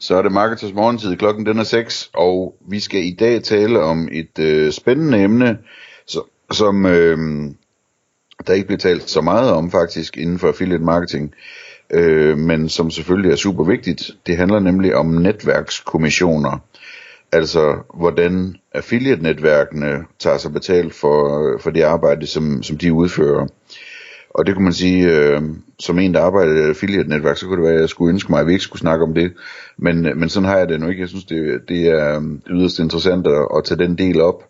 Så er det Marketers morgentid, klokken den er 6, og vi skal i dag tale om et øh, spændende emne, så, som øh, der ikke bliver talt så meget om faktisk inden for affiliate marketing, øh, men som selvfølgelig er super vigtigt. Det handler nemlig om netværkskommissioner, altså hvordan affiliate-netværkene tager sig betalt for, øh, for det arbejde, som, som de udfører. Og det kunne man sige, øh, som en, der arbejder i et affiliate-netværk, så kunne det være, at jeg skulle ønske mig, at vi ikke skulle snakke om det. Men, øh, men sådan har jeg det nu ikke. Jeg synes, det, det er øh, yderst interessant at, at tage den del op.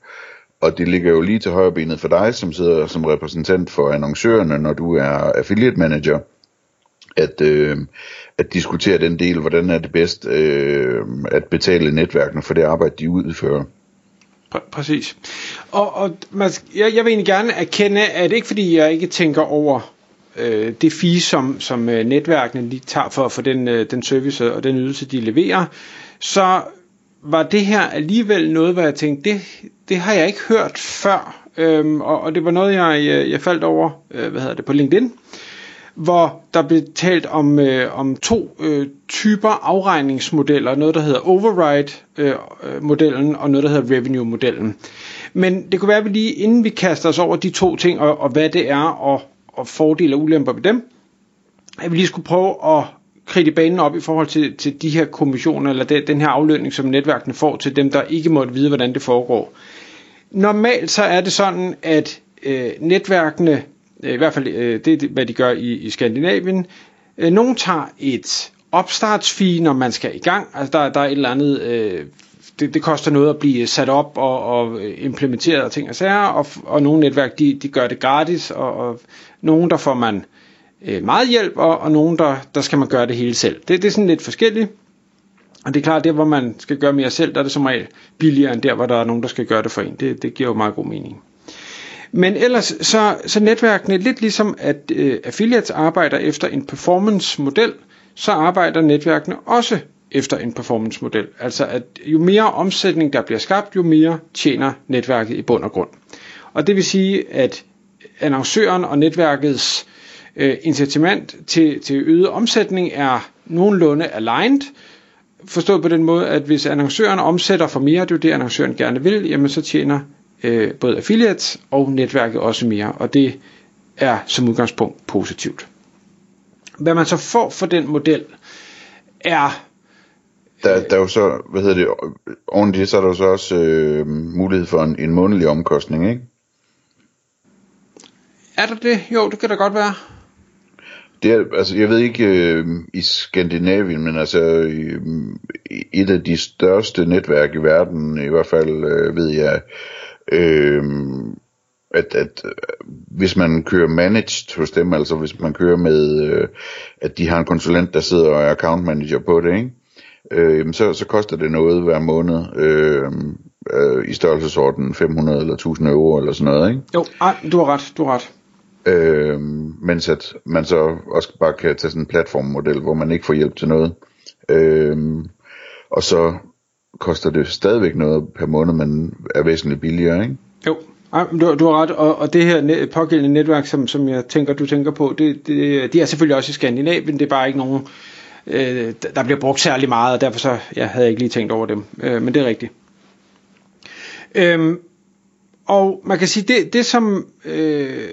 Og det ligger jo lige til højre benet for dig, som sidder som repræsentant for annoncørerne, når du er affiliate manager, at, øh, at diskutere den del, hvordan er det bedst øh, at betale netværkene for det arbejde, de udfører. Pr- præcis. Og, og man, jeg, jeg vil egentlig gerne erkende, at ikke fordi jeg ikke tænker over øh, det fee, som, som øh, netværkene lige tager for, for den, øh, den service og den ydelse, de leverer, så var det her alligevel noget, hvor jeg tænkte, det, det har jeg ikke hørt før. Øhm, og, og det var noget, jeg, øh, jeg, faldt over øh, hvad hedder det, på LinkedIn hvor der blev talt om, øh, om to øh, typer afregningsmodeller. Noget, der hedder override-modellen, øh, øh og noget, der hedder revenue-modellen. Men det kunne være, at vi lige, inden vi kaster os over de to ting, og, og hvad det er, og, og fordele og ulemper ved dem, at vi lige skulle prøve at kridte banen op i forhold til, til de her kommissioner, eller den, den her aflønning, som netværkene får til dem, der ikke måtte vide, hvordan det foregår. Normalt så er det sådan, at øh, netværkene Øh, i hvert fald øh, det er, hvad de gør i, i Skandinavien. Øh, nogle tager et opstartsfee, når man skal i gang. Altså der, der er et eller andet, øh, det, det koster noget at blive sat op og, og implementeret og ting og sager, og, og nogle netværk, de, de gør det gratis, og, og nogle der får man øh, meget hjælp, og, og nogle der, der skal man gøre det hele selv. Det, det er sådan lidt forskelligt. Og det er klart, der hvor man skal gøre mere selv, der er det som regel billigere end der, hvor der er nogen, der skal gøre det for en. Det, det giver jo meget god mening. Men ellers så, så netværkene, lidt ligesom at øh, affiliates arbejder efter en performance-model, så arbejder netværkene også efter en performance-model. Altså at jo mere omsætning der bliver skabt, jo mere tjener netværket i bund og grund. Og det vil sige, at annoncøren og netværkets øh, incitament til, til øget omsætning er nogenlunde aligned, forstået på den måde, at hvis annoncøren omsætter for mere, det er jo det, annoncøren gerne vil, jamen så tjener øh, både affiliates og netværket også mere, og det er som udgangspunkt positivt. Hvad man så får for den model, er... Der, der er jo så, hvad hedder det, oven det, så er der jo så også øh, mulighed for en, en månedlig omkostning, ikke? Er der det? Jo, det kan da godt være. Det er, altså, jeg ved ikke øh, i Skandinavien, men altså øh, et af de største netværk i verden, i hvert fald øh, ved jeg, øh, at, at hvis man kører managed hos dem, altså hvis man kører med, øh, at de har en konsulent, der sidder og er account manager på det, ikke? Øh, så, så koster det noget hver måned øh, øh, i størrelsesorden 500 eller 1000 euro eller sådan noget, ikke? Jo, ej, du har ret, du har ret. Øh, mens at man så også bare kan tage sådan en platformmodel, hvor man ikke får hjælp til noget. Øh, og så koster det stadigvæk noget per måned, men er væsentligt billigere, ikke? Jo, du, du har ret, og, og det her net, pågældende netværk, som, som jeg tænker, du tænker på, det, det, de er selvfølgelig også i Skandinavien, det er bare ikke nogen, øh, der bliver brugt særlig meget, og derfor så, ja, havde jeg ikke lige tænkt over dem, øh, men det er rigtigt. Øhm, og man kan sige, det, det som øh,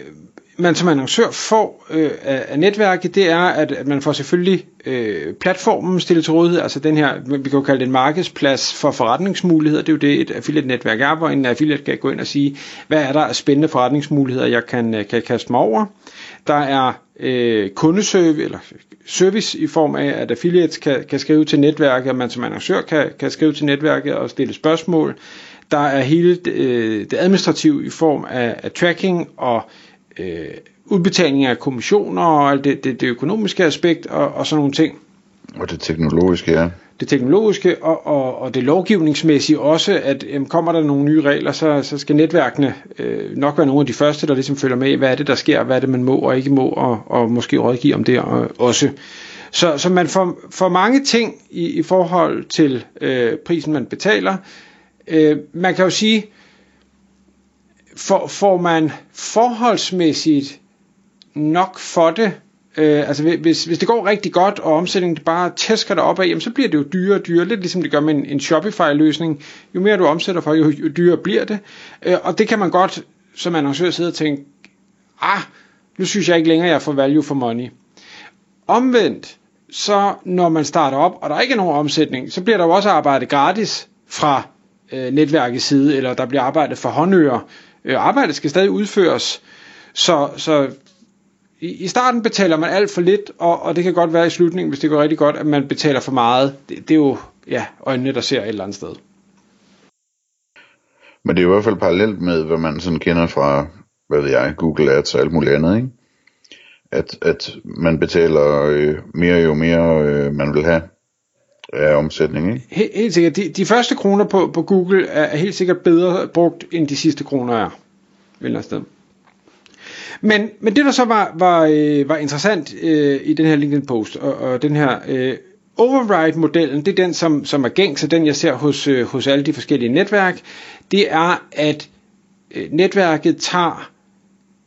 man som annoncør får øh, af, af netværket, det er, at, at man får selvfølgelig øh, platformen stillet til rådighed, altså den her, vi kan jo kalde det en markedsplads for forretningsmuligheder, det er jo det, et affiliate-netværk er, hvor en affiliate kan gå ind og sige, hvad er der af spændende forretningsmuligheder, jeg kan, øh, kan kaste mig over. Der er øh, kundeservice, eller service i form af, at affiliates kan, kan skrive til netværket, og man som annoncør kan, kan skrive til netværket og stille spørgsmål. Der er hele øh, det administrative i form af, af tracking og øh, udbetaling af kommissioner og alt det, det, det økonomiske aspekt og, og sådan nogle ting. Og det teknologiske, ja. det teknologiske og, og, og det lovgivningsmæssige også, at jamen, kommer der nogle nye regler, så, så skal netværkene øh, nok være nogle af de første, der ligesom følger med, hvad er det, der sker, hvad er det, man må og ikke må, og, og måske rådgive om det også. Så, så man får, får mange ting i, i forhold til øh, prisen, man betaler. Øh, man kan jo sige, for, får man forholdsmæssigt nok for det, Øh, altså hvis, hvis det går rigtig godt, og omsætningen bare tæsker dig op af, jamen, så bliver det jo dyrere og dyrere, lidt ligesom det gør med en, en Shopify-løsning. Jo mere du omsætter for, jo, jo dyrere bliver det. Øh, og det kan man godt som annoncør sidde og tænke, ah, nu synes jeg ikke længere, jeg får value for money. Omvendt, så når man starter op, og der ikke er nogen omsætning, så bliver der jo også arbejdet gratis fra øh, netværkets side, eller der bliver arbejdet for håndører. Øh, arbejdet skal stadig udføres, så, så i, i starten betaler man alt for lidt, og, og det kan godt være i slutningen, hvis det går rigtig godt, at man betaler for meget. Det, det er jo ja, øjnene, der ser et eller andet sted. Men det er i hvert fald parallelt med, hvad man sådan kender fra, hvad ved jeg, Google Ads og alt muligt andet, ikke? At, at man betaler øh, mere jo mere øh, man vil have af omsætning, ikke? Helt, helt sikkert. De, de første kroner på, på Google er, er helt sikkert bedre brugt, end de sidste kroner er. Et eller andet sted. Men, men det der så var, var, øh, var interessant øh, i den her LinkedIn post, og, og den her øh, override-modellen, det er den, som, som er gængs, og den jeg ser hos, øh, hos alle de forskellige netværk, det er, at øh, netværket tager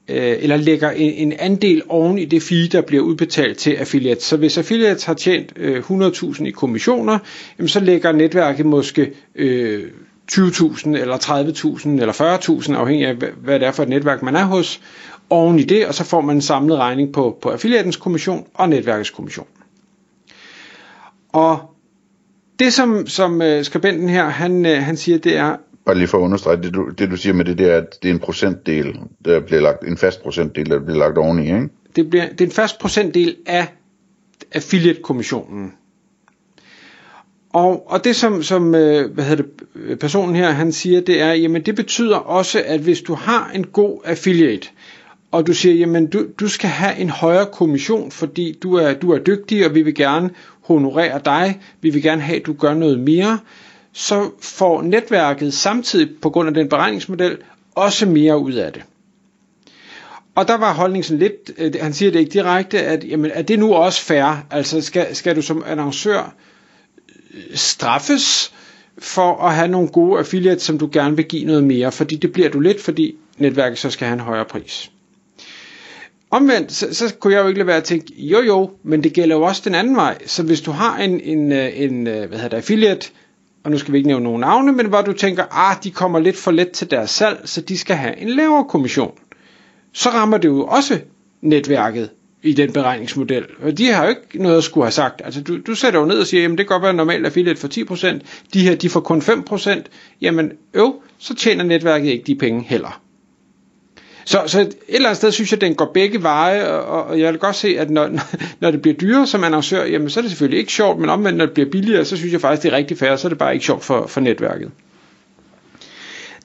øh, eller lægger en, en andel oven i det fee, der bliver udbetalt til affiliates. Så hvis affiliates har tjent øh, 100.000 i kommissioner, jamen så lægger netværket måske øh, 20.000 eller 30.000 eller 40.000, afhængig af hvad det er for et netværk, man er hos, oven i det, og så får man en samlet regning på, på affiliatens kommission og netværkets kommission. Og det som, som uh, skribenten her, han, øh, han siger, det er... Bare lige for at understrege, det du, det du siger med det, det er, at det er en procentdel, der bliver lagt, en fast procentdel, der bliver lagt oveni, ikke? Det, bliver, det er en fast procentdel af affiliate-kommissionen. Og, og det som, som øh, hvad hedder det, personen her han siger, det er, jamen det betyder også, at hvis du har en god affiliate, og du siger, jamen du, du skal have en højere kommission, fordi du er, du er dygtig, og vi vil gerne honorere dig, vi vil gerne have, at du gør noget mere, så får netværket samtidig på grund af den beregningsmodel også mere ud af det. Og der var holdningen sådan lidt, øh, han siger det ikke direkte, at jamen, er det nu også fair? Altså skal, skal du som annoncør øh, straffes for at have nogle gode affiliates, som du gerne vil give noget mere, fordi det bliver du lidt, fordi netværket så skal have en højere pris. Omvendt, så, så kunne jeg jo ikke lade være at tænke, jo jo, men det gælder jo også den anden vej. Så hvis du har en, en, øh, en hvad hedder det, affiliate, og nu skal vi ikke nævne nogen navne, men hvor du tænker, ah, de kommer lidt for let til deres salg, så de skal have en lavere kommission. Så rammer det jo også netværket i den beregningsmodel. Og de har jo ikke noget at skulle have sagt. Altså du, du sætter jo ned og siger, jamen det kan godt være normalt affiliate for 10%, de her de får kun 5%, jamen øv, så tjener netværket ikke de penge heller. Så, så et eller andet sted synes jeg, at den går begge veje, og, og jeg vil godt se, at når, når det bliver dyrere som annoncør, jamen så er det selvfølgelig ikke sjovt, men omvendt når det bliver billigere, så synes jeg faktisk, det er rigtig fair, så er det bare ikke sjovt for, for netværket.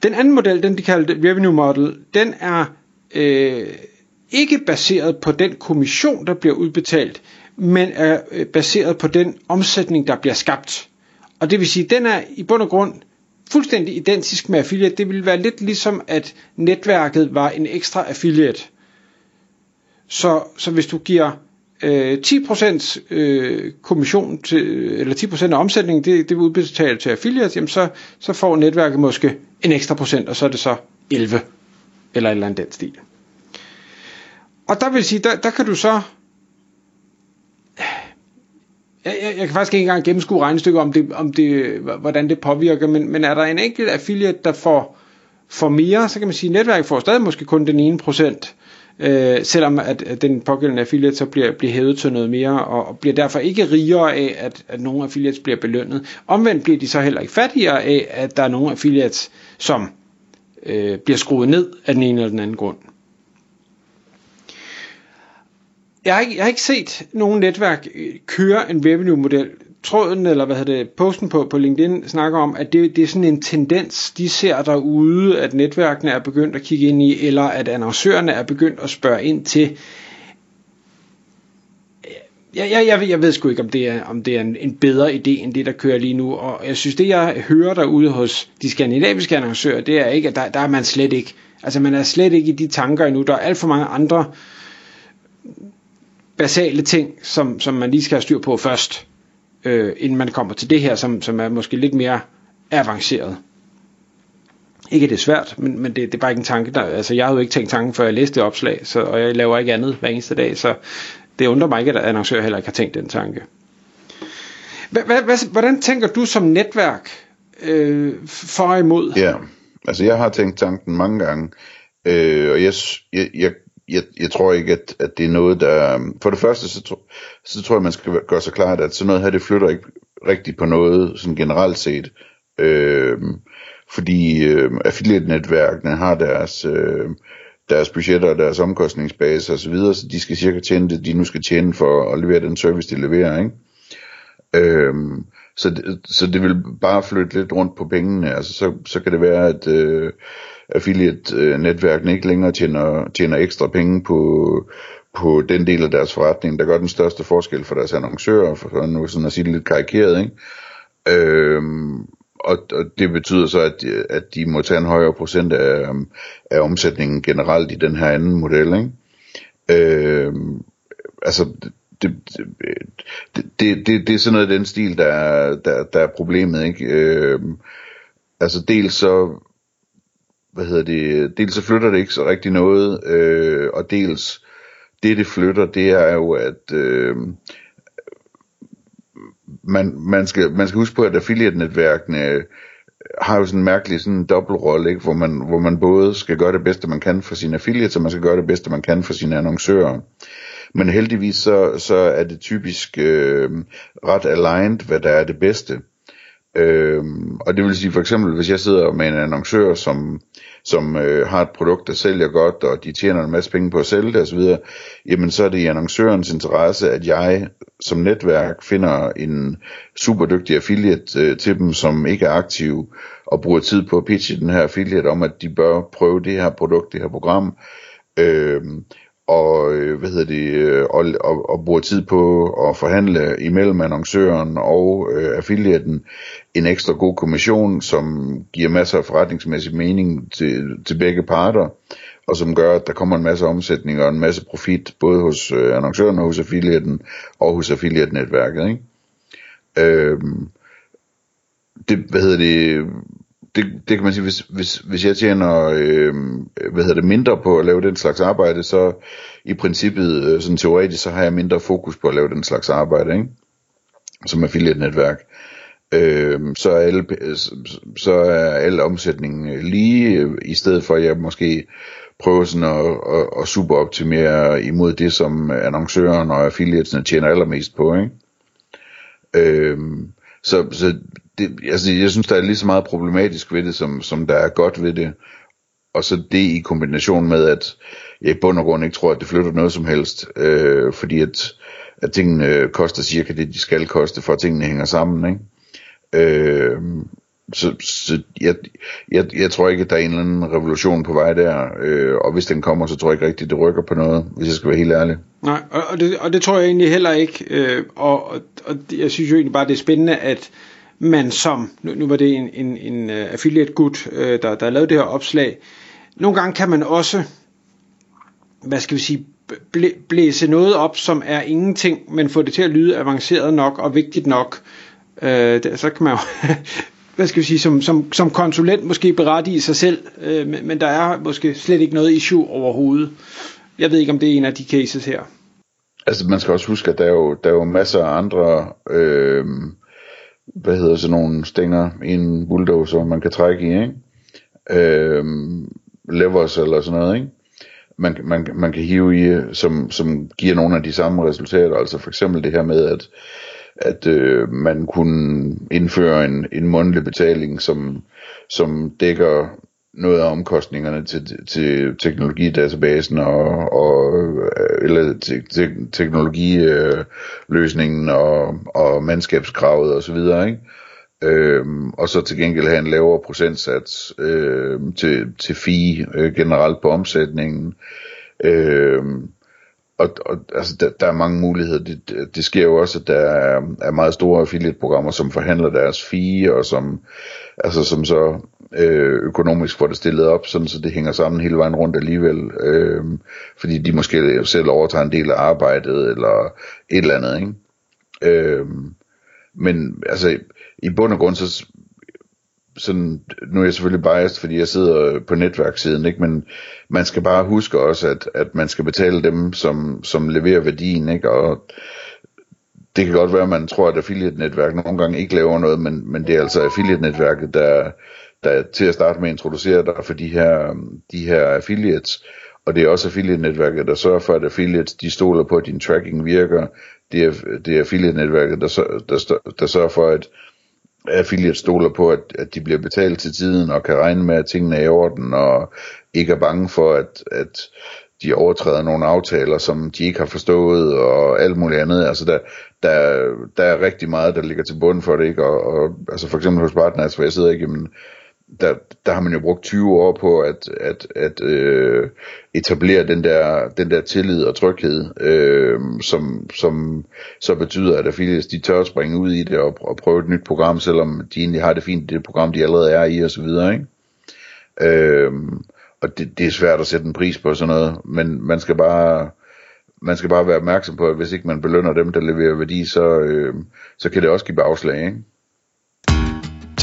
Den anden model, den de kalder revenue model, den er øh, ikke baseret på den kommission, der bliver udbetalt, men er øh, baseret på den omsætning, der bliver skabt. Og det vil sige, den er i bund og grund fuldstændig identisk med affiliate. Det ville være lidt ligesom, at netværket var en ekstra affiliate. Så, så hvis du giver øh, 10% øh, kommission til, eller 10% af omsætningen, det, det vil udbetale til affiliate, jamen så, så får netværket måske en ekstra procent, og så er det så 11, eller et eller andet den stil. Og der vil sige, der, der kan du så jeg, jeg, jeg kan faktisk ikke engang gennemskue regnestykket om det, om det, hvordan det påvirker, men, men er der en enkelt affiliate, der får, får mere, så kan man sige, at netværket får stadig måske kun den ene procent, øh, selvom at, at den pågældende affiliate så bliver, bliver hævet til noget mere, og, og bliver derfor ikke rigere af, at, at nogle affiliates bliver belønnet. Omvendt bliver de så heller ikke fattigere af, at der er nogle affiliates, som øh, bliver skruet ned af den ene eller den anden grund. Jeg har, ikke, jeg har ikke set nogen netværk øh, køre en revenue-model. Tråden, eller hvad hedder det, posten på, på LinkedIn snakker om, at det, det er sådan en tendens, de ser derude, at netværkene er begyndt at kigge ind i, eller at annoncørerne er begyndt at spørge ind til. jeg, jeg, jeg, jeg ved sgu ikke, om det er, om det er en, en bedre idé, end det, der kører lige nu. Og jeg synes, det jeg hører derude hos de skandinaviske annoncører, det er ikke, at der, der er man slet ikke. Altså man er slet ikke i de tanker endnu. Der er alt for mange andre basale ting, som, som man lige skal have styr på først, øh, inden man kommer til det her, som, som er måske lidt mere avanceret. Ikke det er svært, men, men det, det er bare ikke en tanke, der, altså jeg havde jo ikke tænkt tanken, før jeg læste det opslag, så, og jeg laver ikke andet hver eneste dag, så det undrer mig ikke, at annoncører heller ikke har tænkt den tanke. Hvordan tænker du som netværk øh, for og imod? Ja, altså jeg har tænkt tanken mange gange, øh, og jeg, jeg, jeg, jeg, jeg tror ikke, at, at det er noget, der... Øhm, for det første, så, så tror jeg, man skal gøre sig klart, at sådan noget her, det flytter ikke rigtigt på noget, sådan generelt set. Øh, fordi øh, affiliate-netværkene har deres, øh, deres budgetter og deres omkostningsbase osv., så, videre, så de skal cirka tjene det, de nu skal tjene for at levere den service, de leverer. Ikke? Øh, så, det, så det vil bare flytte lidt rundt på pengene. Altså, så, så kan det være, at øh, affiliate-netværkene ikke længere tjener, tjener ekstra penge på, på den del af deres forretning, der gør den største forskel for deres annoncører, for nu sådan at sige det lidt karikeret, ikke? Øhm, og, og det betyder så, at, at de må tage en højere procent af, af omsætningen generelt i den her anden model. Ikke? Øh, altså, det, det, det, det, det er sådan noget af den stil, der er, der, der er problemet. Ikke? Øh, altså dels så, hvad hedder det, dels så flytter det ikke så rigtig noget, øh, og dels det, det flytter, det er jo, at øh, man, man, skal, man skal huske på, at affiliate-netværkene har jo sådan en mærkelig sådan dobbeltrolle, ikke? Hvor, man, hvor man både skal gøre det bedste, man kan for sine affiliates, og man skal gøre det bedste, man kan for sine annoncører. Men heldigvis så, så er det typisk øh, ret aligned, hvad der er det bedste. Øhm, og det vil sige for eksempel, hvis jeg sidder med en annoncør, som, som øh, har et produkt, der sælger godt, og de tjener en masse penge på at sælge det osv., jamen så er det i annoncørens interesse, at jeg som netværk finder en super dygtig affiliate øh, til dem, som ikke er aktiv, og bruger tid på at pitche den her affiliate om, at de bør prøve det her produkt, det her program. Øhm, og øh, hvad hedder det øh, og, og, og bruger tid på at forhandle imellem annoncøren og øh, affiliaten en ekstra god kommission, som giver masser af forretningsmæssig mening til, til begge parter, og som gør, at der kommer en masse omsætning og en masse profit, både hos øh, annoncøren og hos affiliaten, og hos affiliate-netværket. Ikke? Øhm, det, hvad hedder det, det, det kan man sige, hvis, hvis, hvis jeg tjener øh, hvad hedder det, mindre på at lave den slags arbejde, så i princippet, øh, sådan teoretisk, så har jeg mindre fokus på at lave den slags arbejde, ikke? som affiliate-netværk. Øh, så, er alle, så er al omsætningen øh, lige, øh, i stedet for at jeg måske prøver sådan at, at, at superoptimere imod det, som annoncøren og affiliatesne tjener allermest på. Ikke? Øh, så, så det, altså, jeg synes, der er lige så meget problematisk ved det, som, som der er godt ved det. Og så det i kombination med, at jeg i bund og grund ikke tror, at det flytter noget som helst. Øh, fordi at, at tingene koster cirka det, de skal koste, for at tingene hænger sammen. Ikke? Øh, så, så jeg, jeg, jeg tror ikke, at der er en eller anden revolution på vej der, øh, og hvis den kommer, så tror jeg ikke rigtigt, det rykker på noget, hvis jeg skal være helt ærlig. Nej, og, det, og det tror jeg egentlig heller ikke, øh, og, og, og jeg synes jo egentlig bare, det er spændende, at man som, nu, nu var det en, en, en øh, affiliate gut, øh, der, der lavede det her opslag, nogle gange kan man også, hvad skal vi sige, blæ, blæse noget op, som er ingenting, men få det til at lyde avanceret nok og vigtigt nok. Øh, det, så kan man jo, hvad skal vi sige, som, som, som konsulent måske berettige sig selv, øh, men, men der er måske slet ikke noget issue overhovedet. Jeg ved ikke, om det er en af de cases her. Altså man skal også huske, at der er jo, der er jo masser af andre øh, hvad hedder sådan nogle stænger i en bulldozer, man kan trække i, ikke? Øh, levers eller sådan noget, ikke? Man, man, man kan hive i, som, som giver nogle af de samme resultater, altså for eksempel det her med, at, at øh, man kunne indføre en, en månedlig betaling, som, som dækker noget af omkostningerne til, til teknologidatabasen og, og eller te, te, teknologiløsningen og, og mandskabskravet og så videre, ikke? Øhm, og så til gengæld have en lavere procentsats øhm, til, til fee øh, generelt på omsætningen. Øhm, og, og altså, der, der er mange muligheder. Det, det sker jo også, at der er, er meget store affiliate-programmer, som forhandler deres fee, og som, altså, som så øh, økonomisk får det stillet op, sådan så det hænger sammen hele vejen rundt alligevel. Øh, fordi de måske selv overtager en del af arbejdet, eller et eller andet. Ikke? Øh, men altså, i bund og grund, så sådan, nu er jeg selvfølgelig biased, fordi jeg sidder på netværkssiden, ikke? men man skal bare huske også, at, at man skal betale dem, som, som leverer værdien, ikke? og det kan godt være, at man tror, at affiliate-netværk nogle gange ikke laver noget, men, men det er altså affiliate-netværket, der, der til at starte med introducerer dig for de her, de her affiliates, og det er også affiliate-netværket, der sørger for, at affiliates, de stoler på, at din tracking virker, det er, det er affiliate-netværket, der, der, der sørger for, at affiliates stoler på, at, at de bliver betalt til tiden, og kan regne med, at tingene er i orden, og ikke er bange for, at, at de overtræder nogle aftaler, som de ikke har forstået, og alt muligt andet. Altså der, der, der er rigtig meget, der ligger til bund for det, ikke? Og, og altså for eksempel hos Partners, hvor jeg sidder ikke, men der, der har man jo brugt 20 år på at, at, at øh, etablere den der, den der tillid og tryghed, øh, som, som så betyder, at affiliates de tør at springe ud i det og, og prøve et nyt program, selvom de egentlig har det fint i det program, de allerede er i osv. Ikke? Øh, og det, det er svært at sætte en pris på sådan noget, men man skal bare man skal bare være opmærksom på, at hvis ikke man belønner dem, der leverer værdi, så, øh, så kan det også give bagslag. Ikke?